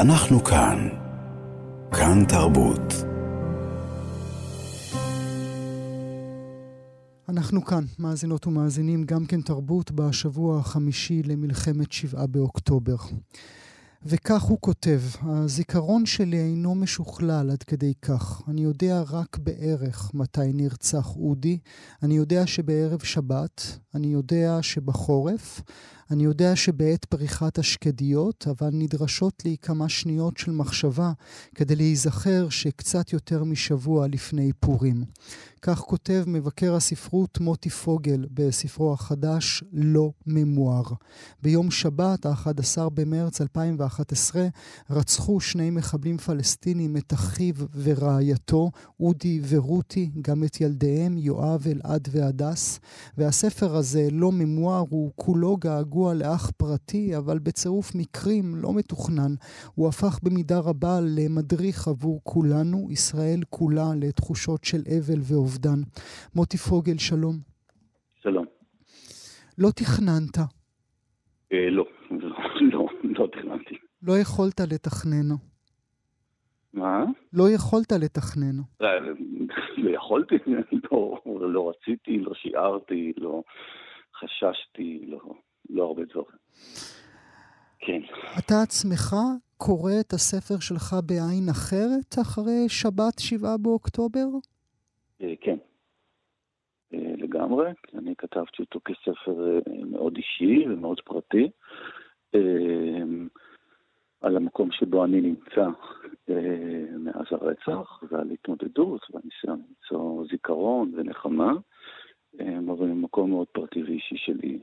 אנחנו כאן. כאן תרבות. אנחנו כאן, מאזינות ומאזינים, גם כן תרבות, בשבוע החמישי למלחמת שבעה באוקטובר. וכך הוא כותב, הזיכרון שלי אינו משוכלל עד כדי כך. אני יודע רק בערך מתי נרצח אודי, אני יודע שבערב שבת, אני יודע שבחורף, אני יודע שבעת פריחת השקדיות, אבל נדרשות לי כמה שניות של מחשבה כדי להיזכר שקצת יותר משבוע לפני פורים. כך כותב מבקר הספרות מוטי פוגל בספרו החדש לא ממואר. ביום שבת, ה-11 במרץ 2011, רצחו שני מחבלים פלסטינים את אחיו ורעייתו, אודי ורותי, גם את ילדיהם, יואב, אלעד והדס. והספר הזה, לא ממואר, הוא כולו געגוע לאח פרטי, אבל בצירוף מקרים לא מתוכנן. הוא הפך במידה רבה למדריך עבור כולנו, ישראל כולה, לתחושות של אבל ואובדן. אובדן. מוטי פוגל, שלום. שלום. לא תכננת. אה, לא, לא, לא תכננתי. לא יכולת לתכנן. מה? לא יכולת לתכנן. אה, לא יכולתי, לא, לא רציתי, לא שיערתי, לא חששתי, לא, לא הרבה דברים. כן. אתה עצמך קורא את הספר שלך בעין אחרת אחרי שבת שבעה באוקטובר? אה, כן, אה, לגמרי. אני כתבתי אותו כספר אה, מאוד אישי ומאוד פרטי, על המקום שבו אני נמצא מאז הרצח, ועל התמודדות והניסיון למצוא זיכרון ונחמה, אבל במקום מאוד פרטי ואישי שלי.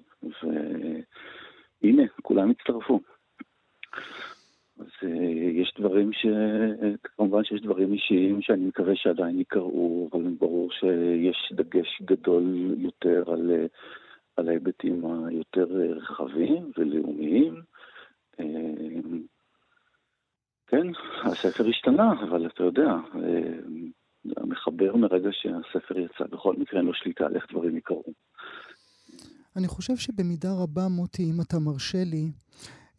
והנה, כולם הצטרפו. אז uh, יש דברים ש... כמובן שיש דברים אישיים שאני מקווה שעדיין יקראו, אבל ברור שיש דגש גדול יותר על, uh, על ההיבטים היותר רחבים ולאומיים. כן, הספר השתנה, אבל אתה יודע, המחבר מרגע שהספר יצא, בכל מקרה אין לו שליטה על איך דברים יקראו. אני חושב שבמידה רבה, מוטי, אם אתה מרשה לי,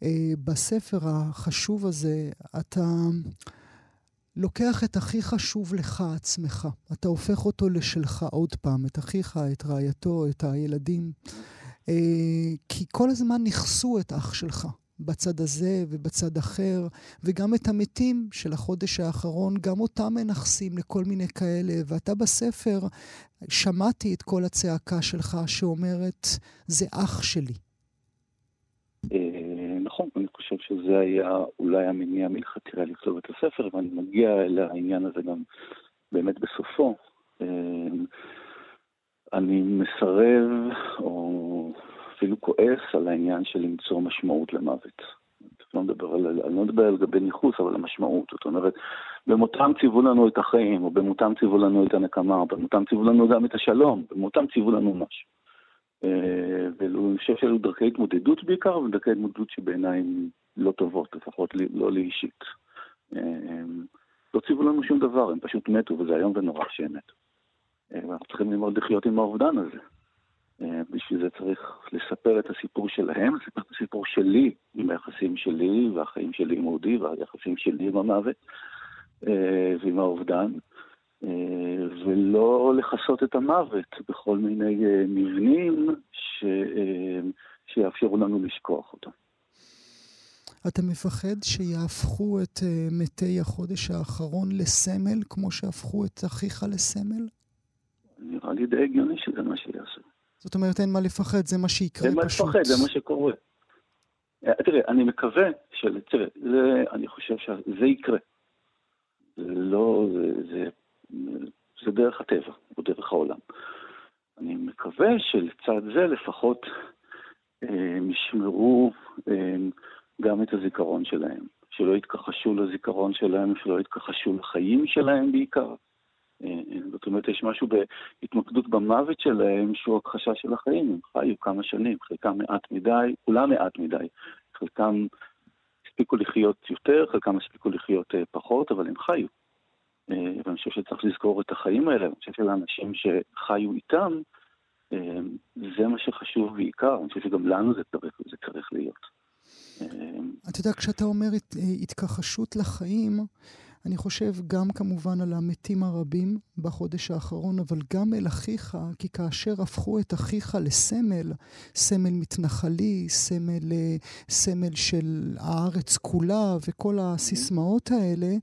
אה, בספר החשוב הזה, אתה לוקח את הכי חשוב לך עצמך. אתה הופך אותו לשלך עוד פעם, את אחיך, את רעייתו, את הילדים. אה, כי כל הזמן נכסו את אח שלך. בצד הזה ובצד אחר, וגם את המתים של החודש האחרון, גם אותם מנכסים לכל מיני כאלה. ואתה בספר, שמעתי את כל הצעקה שלך שאומרת, זה אח שלי. נכון, אני חושב שזה היה אולי המניע מלכתחילה לכתוב את הספר, ואני מגיע לעניין הזה גם באמת בסופו. אמ, אני מסרב, או אפילו כועס על העניין של למצוא משמעות למוות. לא מדבר על, אני לא מדבר על גבי ניכוס, אבל המשמעות. זאת אומרת, במותם ציוו לנו את החיים, או במותם ציוו לנו את הנקמה, או במותם ציוו לנו גם את השלום, במותם ציוו לנו משהו. אה, ואני חושב שאלו דרכי התמודדות בעיקר, ודרכי התמודדות שבעיניי הן לא טובות, לפחות לא לי אישית. אה, לא ציוו לנו שום דבר, הם פשוט מתו, וזה איום ונורא שהם מתו. אה, ואנחנו צריכים ללמוד לחיות עם האובדן הזה. בשביל זה צריך לספר את הסיפור שלהם, לספר את הסיפור שלי עם היחסים שלי והחיים שלי עם אודי והיחסים שלי עם המוות ועם האובדן. אה, ולא לכסות את המוות בכל מיני אה, מבנים ש... אה, שיאפשרו לנו לשכוח אותו. אתה מפחד שיהפכו את מתי החודש האחרון לסמל, כמו שהפכו את אחיך לסמל? נראה לי די הגיוני שזה מה שיעשו. זאת אומרת, אין מה לפחד, זה מה שיקרה פשוט. אין מה לפחד, זה מה שקורה. תראה, אני מקווה של... תראה, זה, אני חושב שזה יקרה. זה לא... זה, זה זה דרך הטבע, או דרך העולם. אני מקווה שלצד זה לפחות אה, הם ישמרו אה, גם את הזיכרון שלהם, שלא יתכחשו לזיכרון שלהם, שלא יתכחשו לחיים שלהם בעיקר. אה, זאת אומרת, יש משהו בהתמקדות במוות שלהם שהוא הכחשה של החיים. הם חיו כמה שנים, חלקם מעט מדי, כולם מעט מדי. חלקם הספיקו לחיות יותר, חלקם הספיקו לחיות פחות, אבל הם חיו. אה, ואני חושב שצריך לזכור את החיים האלה, אני חושב שלאנשים שחיו איתם, אה, זה מה שחשוב בעיקר, אני חושב שגם לנו זה צריך, זה צריך להיות. אתה יודע, כשאתה אומר התכחשות לחיים, אני חושב גם כמובן על המתים הרבים בחודש האחרון, אבל גם אל אחיך, כי כאשר הפכו את אחיך לסמל, סמל מתנחלי, סמל, אה, סמל של הארץ כולה וכל הסיסמאות האלה,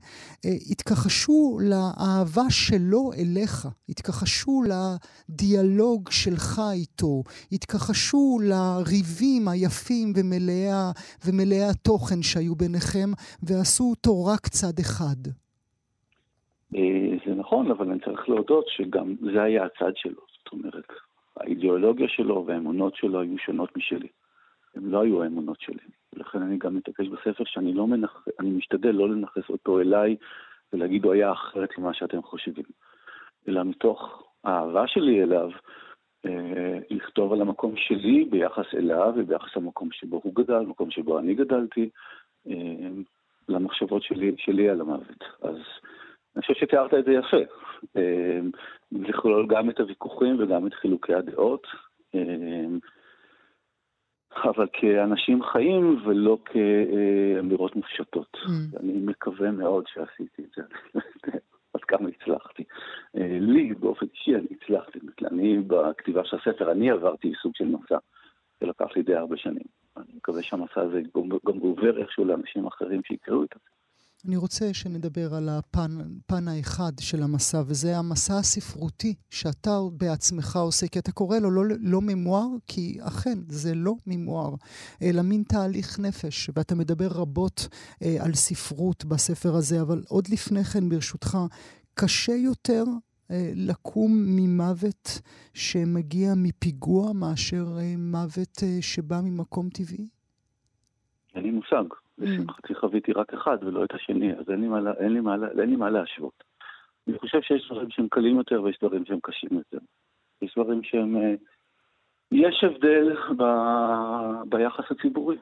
אה, התכחשו לאהבה שלו אליך, התכחשו לדיאלוג שלך איתו, התכחשו לריבים היפים ומלאי, התוכן שהיו ביניכם, ועשו אותו רק צד אחד. נכון, אבל אני צריך להודות שגם זה היה הצד שלו. זאת אומרת, האידיאולוגיה שלו והאמונות שלו היו שונות משלי. הם לא היו האמונות שלי. ולכן אני גם מתעקש בספר שאני לא מנח... אני משתדל לא לנכס אותו אליי ולהגיד הוא היה אחרת ממה שאתם חושבים. אלא מתוך האהבה שלי אליו, אה, לכתוב על המקום שלי ביחס אליו וביחס למקום שבו הוא גדל, מקום שבו אני גדלתי, אה, למחשבות שלי, שלי על המוות. אז חושב שתיארת את זה יפה. אמ, לכלול גם את הוויכוחים וגם את חילוקי הדעות, אמ, אבל כאנשים חיים ולא כאמירות מופשטות. Mm. אני מקווה מאוד שעשיתי את זה. עד כמה הצלחתי. אה, לי, באופן אישי, אני הצלחתי. אני, בכתיבה של הספר, אני עברתי סוג של מסע שלקח לי די הרבה שנים. אני מקווה שהמסע הזה גם עובר איכשהו לאנשים אחרים שיקראו את זה. אני רוצה שנדבר על הפן האחד של המסע, וזה המסע הספרותי שאתה בעצמך עושה, כי אתה קורא לו לא, לא ממואר, כי אכן, זה לא ממואר, אלא מין תהליך נפש, ואתה מדבר רבות אה, על ספרות בספר הזה, אבל עוד לפני כן, ברשותך, קשה יותר אה, לקום ממוות שמגיע מפיגוע מאשר אה, מוות אה, שבא ממקום טבעי? אין לי מושג. לשמחתי חוויתי רק אחד ולא את השני, אז אין לי מה, אין לי מה, אין לי מה להשוות. אני חושב שיש דברים שהם קלים יותר ויש דברים שהם קשים יותר. יש דברים שהם... אה, יש הבדל ב... ביחס הציבורי,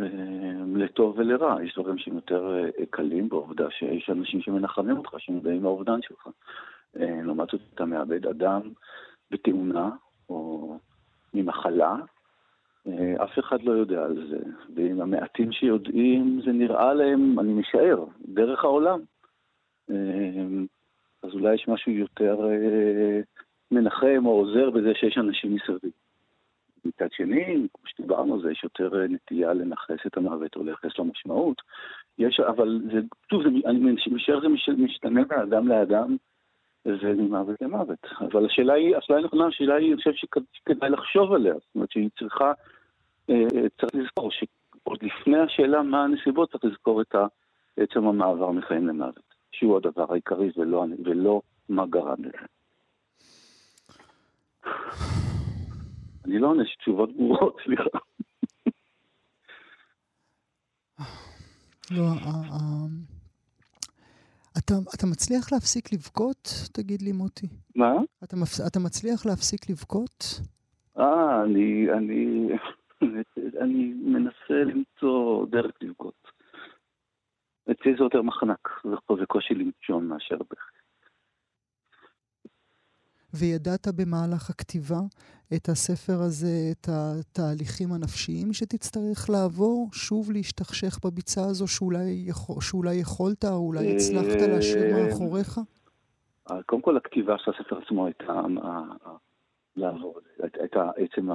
אה, לטוב ולרע. יש דברים שהם יותר אה, קלים בעובדה שיש אנשים שמנחמים אותך, שמודעים לאובדן שלך. לעומת זאת, אתה מאבד אדם בתאונה או ממחלה, אף אחד לא יודע על זה, ועם המעטים שיודעים זה נראה להם, אני משער, דרך העולם. אה, אז אולי יש משהו יותר אה, מנחם או עוזר בזה שיש אנשים מסביב. מצד שני, כמו שדיברנו זה, יש יותר נטייה לנכס את המוות או לייחס לו משמעות. יש, אבל זה, שוב, אני משער זה משתנה מאדם לאדם וממוות למוות. אבל השאלה היא, השאלה היא נכונה, השאלה היא, אני חושב שכדאי לחשוב עליה. זאת אומרת שהיא צריכה אה, צריך לזכור שעוד לפני השאלה מה הנסיבות, צריך לזכור את עצם המעבר מחיים למוות, שהוא הדבר העיקרי ולא, ולא מה גרם לזה. אני לא עונה תשובות ברורות, סליחה. לא, אתה, אתה מצליח להפסיק לבכות? תגיד לי, מוטי. מה? אתה, אתה מצליח להפסיק לבכות? אה, אני, אני, אני מנסה למצוא דרך לבכות. אצלי זה יותר מחנק, זה קושי לנשום מאשר בכי. וידעת במהלך הכתיבה את הספר הזה, את התהליכים הנפשיים שתצטרך לעבור, שוב להשתכשך בביצה הזו שאולי, שאולי יכולת או אולי הצלחת להשאיר אה, מאחוריך? קודם כל הכתיבה של הספר עצמו הייתה לעבור, הייתה עצם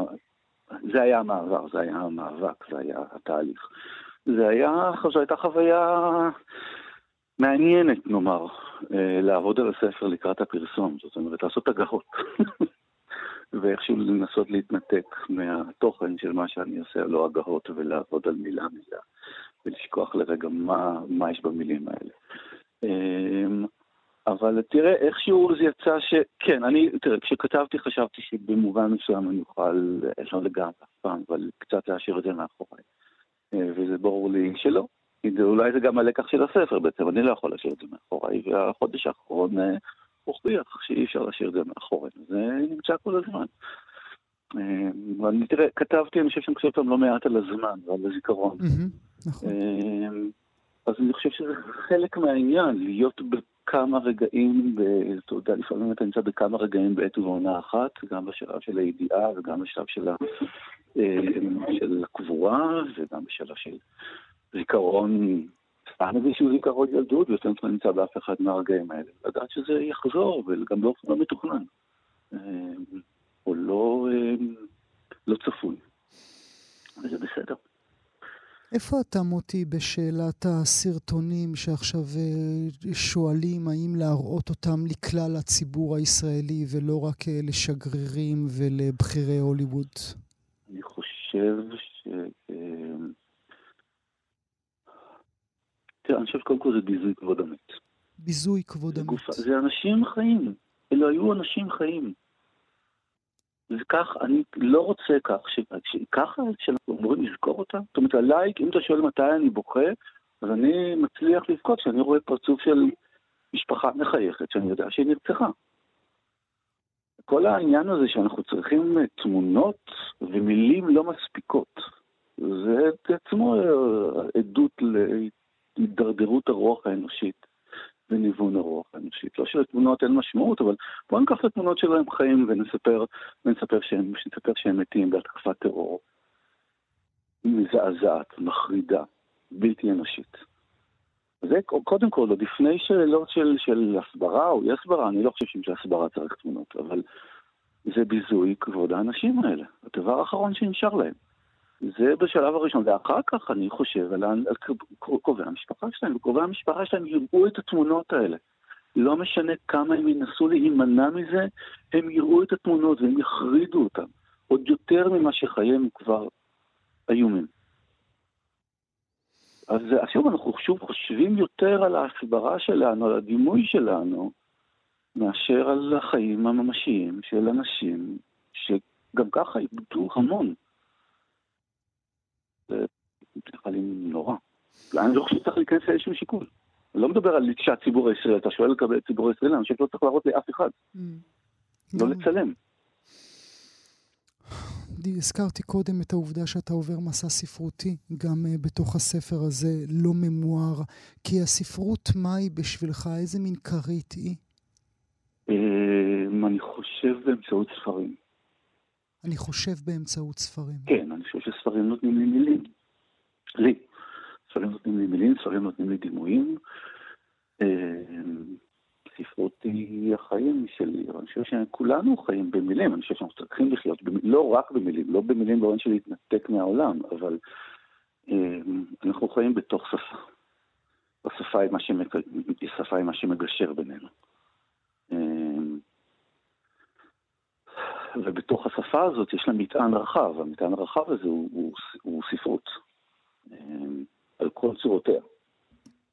זה היה המעבר, זה היה המאבק, זה היה התהליך. זה היה, זו הייתה חוויה מעניינת, נאמר, אה, לעבוד על הספר לקראת הפרסום, זאת אומרת, לעשות הגהות. ואיכשהו לנסות להתנתק מהתוכן של מה שאני עושה, לא הגהות, ולעבוד על מילה מילה, ולשכוח לרגע מה, מה יש במילים האלה. אמ, אבל תראה, איכשהו זה יצא ש... כן, אני, תראה, כשכתבתי חשבתי שבמובן מסוים אני אוכל, לא לגמרי אף פעם, אבל קצת להשאיר את זה מאחוריי. אה, וזה ברור לי שלא. אולי זה גם הלקח של הספר בעצם, אני לא יכול להשאיר את זה מאחוריי, והחודש האחרון אה, הוכיח שאי אפשר להשאיר את זה מאחוריי. זה נמצא כל הזמן. אה, ואני, תראה, כתבתי, אני חושב שאני חושב פעם לא מעט על הזמן ועל הזיכרון. נכון. אז אני חושב שזה חלק מהעניין, להיות כמה רגעים, אתה יודע, לפעמים אתה נמצא בכמה רגעים בעת ובעונה אחת, גם בשלב של הידיעה וגם בשלב של של הקבורה וגם בשלב של זיכרון, סתם איזשהו זיכרון ילדות, ויותר לא נמצא באף אחד מהרגעים האלה. לדעת שזה יחזור, וגם באופן לא מתוכנן. או לא, לא צפוי. וזה בסדר. איפה אתה, מוטי, בשאלת הסרטונים שעכשיו אה, שואלים האם להראות אותם לכלל הציבור הישראלי ולא רק אה, לשגרירים ולבכירי הוליווד? אני חושב ש... אה, תראה, אני חושב שקודם כל זה ביזוי כבוד המת. ביזוי כבוד המת. זה אנשים חיים. אלו היו אנשים חיים. וכך, אני לא רוצה כך, שככה שאנחנו אמורים לזכור אותה. זאת אומרת, עליי, אם אתה שואל מתי אני בוכה, אז אני מצליח לבכות כשאני רואה פרצוף של משפחה מחייכת, שאני יודע שהיא נרצחה. כל העניין הזה שאנחנו צריכים תמונות ומילים לא מספיקות, זה עצמו עדות להידרדרות הרוח האנושית. וניוון הרוח האנושית. לא שלתמונות אין משמעות, אבל בואו ניקח את התמונות שלהם חיים ונספר, ונספר שהם, שנספר שהם מתים בהתקפת טרור מזעזעת, מחרידה, בלתי אנושית. זה קודם כל, עוד לפני שאלות של, של הסברה או אי הסברה, אני לא חושב שהסברה צריך תמונות, אבל זה ביזוי כבוד האנשים האלה. הדבר האחרון שנשאר להם. זה בשלב הראשון, ואחר כך אני חושב על, על קרובי המשפחה שלהם, וקרובי המשפחה שלהם יראו את התמונות האלה. לא משנה כמה הם ינסו להימנע מזה, הם יראו את התמונות והם יחרידו אותם, עוד יותר ממה שחייהם כבר איומים. אז שוב, אנחנו שוב חושבים יותר על ההסברה שלנו, על הדימוי שלנו, מאשר על החיים הממשיים של אנשים שגם ככה איבדו המון. זה נראה לי נורא. אני לא חושב שצריך להיכנס לאיזשהו שיקול. אני לא מדבר על שהציבור הישראלי, אתה שואל לגבי הציבור הישראלי, אני חושב שלא צריך להראות לאף אחד. Mm. לא לצלם. הזכרתי קודם את העובדה שאתה עובר מסע ספרותי, גם uh, בתוך הספר הזה, לא ממואר, כי הספרות, מה היא בשבילך? איזה מין כרית היא? Um, אני חושב באמצעות ספרים. אני חושב באמצעות ספרים. כן, אני חושב שספרים נותנים לי מילים. לי. ספרים נותנים לי מילים, ספרים נותנים לי דימויים. אה, ספרות היא החיים שלי, אני חושב שכולנו חיים במילים, אני חושב שאנחנו צריכים לחיות, לא רק במילים, לא במילים באופן של להתנתק מהעולם, אבל אה, אנחנו חיים בתוך שפה. השפה היא מה שמגשר בינינו. אה, ובתוך השפה הזאת יש לה מטען רחב, המטען הרחב הזה הוא, הוא, הוא ספרות, אמ, על כל צורותיה.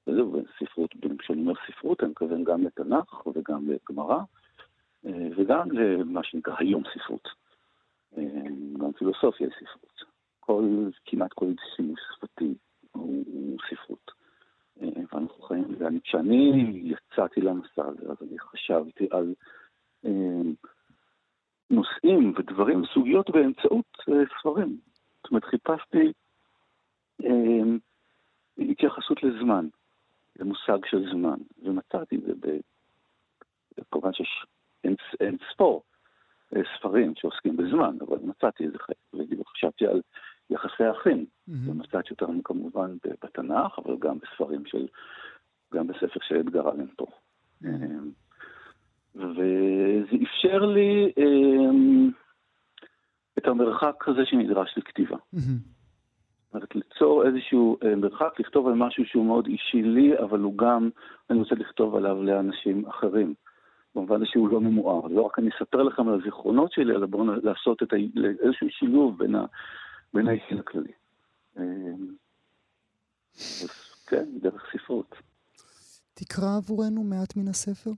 וזהו, ספרות, כשאני אומר ספרות, אני מתכוון גם לתנ"ך וגם לגמרא, אה, וגם למה שנקרא היום ספרות. אמ, גם פילוסופיה היא ספרות. כל, כמעט כל שימוש שפתי הוא, הוא ספרות. ואנחנו חיים, וכשאני יצאתי למסע הזה, אז אני חשבתי על... נושאים ודברים, סוגיות באמצעות uh, ספרים. זאת אומרת, חיפשתי uh, התייחסות לזמן, למושג של זמן, ומצאתי את זה, ב... כמובן שיש אין, אין ספור uh, ספרים שעוסקים בזמן, אבל מצאתי איזה חלק, וחשבתי על יחסי אחים, mm-hmm. ומצאתי אותם כמובן בתנ"ך, אבל גם בספרים של, גם בספר של אדגר אלן פה. Mm-hmm. וזה אפשר לי אה, את המרחק הזה שנדרש לכתיבה. אומרת, ליצור איזשהו אה, מרחק, לכתוב על משהו שהוא מאוד אישי לי, אבל הוא גם, אני רוצה לכתוב עליו לאנשים אחרים. במובן שהוא לא ממואר. לא רק אני אספר לכם על הזיכרונות שלי, אלא בואו לעשות את ה... איזשהו שילוב בין, ה... בין האישי לכללי. אה, אז כן, דרך ספרות. תקרא עבורנו מעט מן הספר.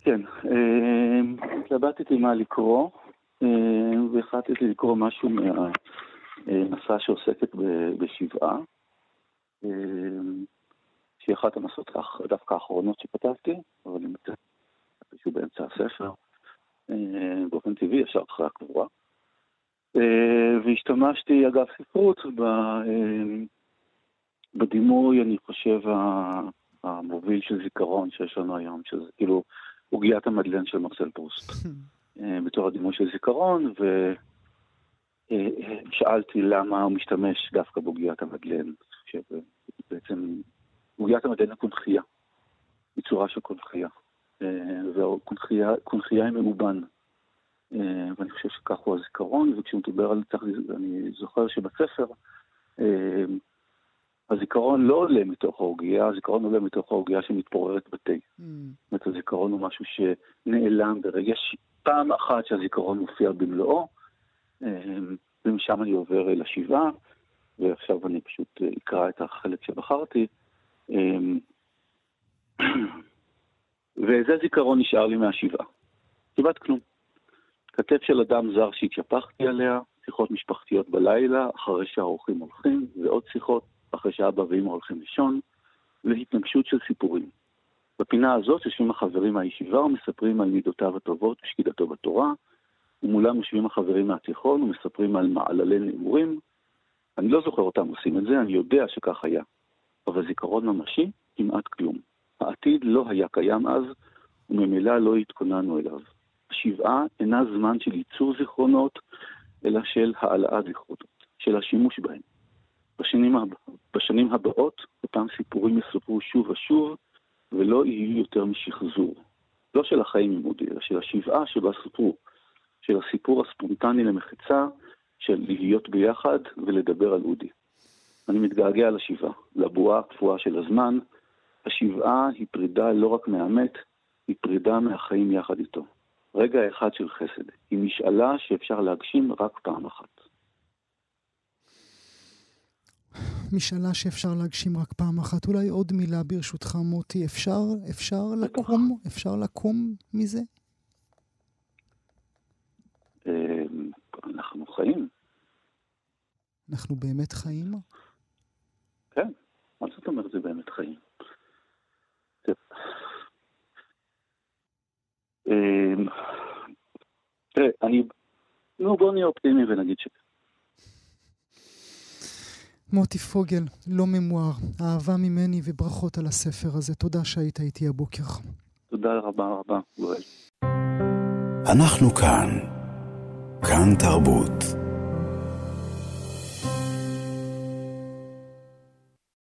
כן, אה, התלבטתי מה לקרוא, אה, והחלטתי לקרוא משהו מהמסע שעוסקת בשבעה, אה, שהיא אחת המסעות דווקא האחרונות שכתבתי, אבל אני מצטער שהוא באמצע הספר, באופן טבעי, ישר אחרי הקבורה. והשתמשתי, אגב, ספרות, בדימוי, אני חושב, המוביל של זיכרון שיש לנו היום, שזה כאילו... עוגיית המדלן של מרסל פרוסט. אה, בתור הדימוי של זיכרון, שאלתי למה הוא משתמש דווקא בעוגיית המדלן, שבעצם עוגיית המדלן היא קונכייה, היא צורה של קונכייה, והקונכייה היא מאובן. ואני חושב שכך הוא הזיכרון, וכשהוא דיבר על זה, אני זוכר שבספר, הזיכרון לא עולה מתוך העוגיה, הזיכרון עולה מתוך העוגיה שמתפוררת בתה. Mm. הזיכרון הוא משהו שנעלם ברגע, יש פעם אחת שהזיכרון מופיע במלואו, אמ, ומשם אני עובר אל השבעה, ועכשיו אני פשוט אקרא את החלק שבחרתי. אמ, וזה זיכרון נשאר לי מהשבעה. כמעט כלום. כתף של אדם זר שהתשפכתי עליה, שיחות משפחתיות בלילה, אחרי שהאורחים הולכים, ועוד שיחות אחרי שאבא ואמא הולכים לישון, והתנגשות של סיפורים. בפינה הזאת יושבים החברים מהישיבה ומספרים על מידותיו הטובות ושקידתו בתורה, ומולם יושבים החברים מהתיכון ומספרים על מעללי נעורים. אני לא זוכר אותם עושים את זה, אני יודע שכך היה. אבל זיכרון ממשי, כמעט כלום. העתיד לא היה קיים אז, וממילא לא התכוננו אליו. השבעה אינה זמן של ייצור זיכרונות, אלא של העלאת זיכרונות, של השימוש בהם. בשנים, הבא, בשנים הבאות אותם סיפורים יסופרו שוב ושוב, ולא יהיו יותר משחזור. לא של החיים עם אודי, אלא של השבעה שבה סופרו. של הסיפור הספונטני למחצה, של להיות ביחד ולדבר על אודי. אני מתגעגע לשבעה, לבועה הקפואה של הזמן. השבעה היא פרידה לא רק מהמת, היא פרידה מהחיים יחד איתו. רגע אחד של חסד. היא משאלה שאפשר להגשים רק פעם אחת. משאלה שאפשר להגשים רק פעם אחת. אולי עוד מילה ברשותך, מוטי. אפשר, אפשר לקום? אפשר לקום מזה? אמ, אנחנו חיים. אנחנו באמת חיים? כן, מה זאת אומרת זה באמת חיים? אמ, תראה, אני... נו, בוא נהיה אופטימי ונגיד ש... מוטי פוגל, לא ממואר, אהבה ממני וברכות על הספר הזה. תודה שהיית איתי הבוקר. תודה רבה רבה, גואל. אנחנו כאן. כאן תרבות.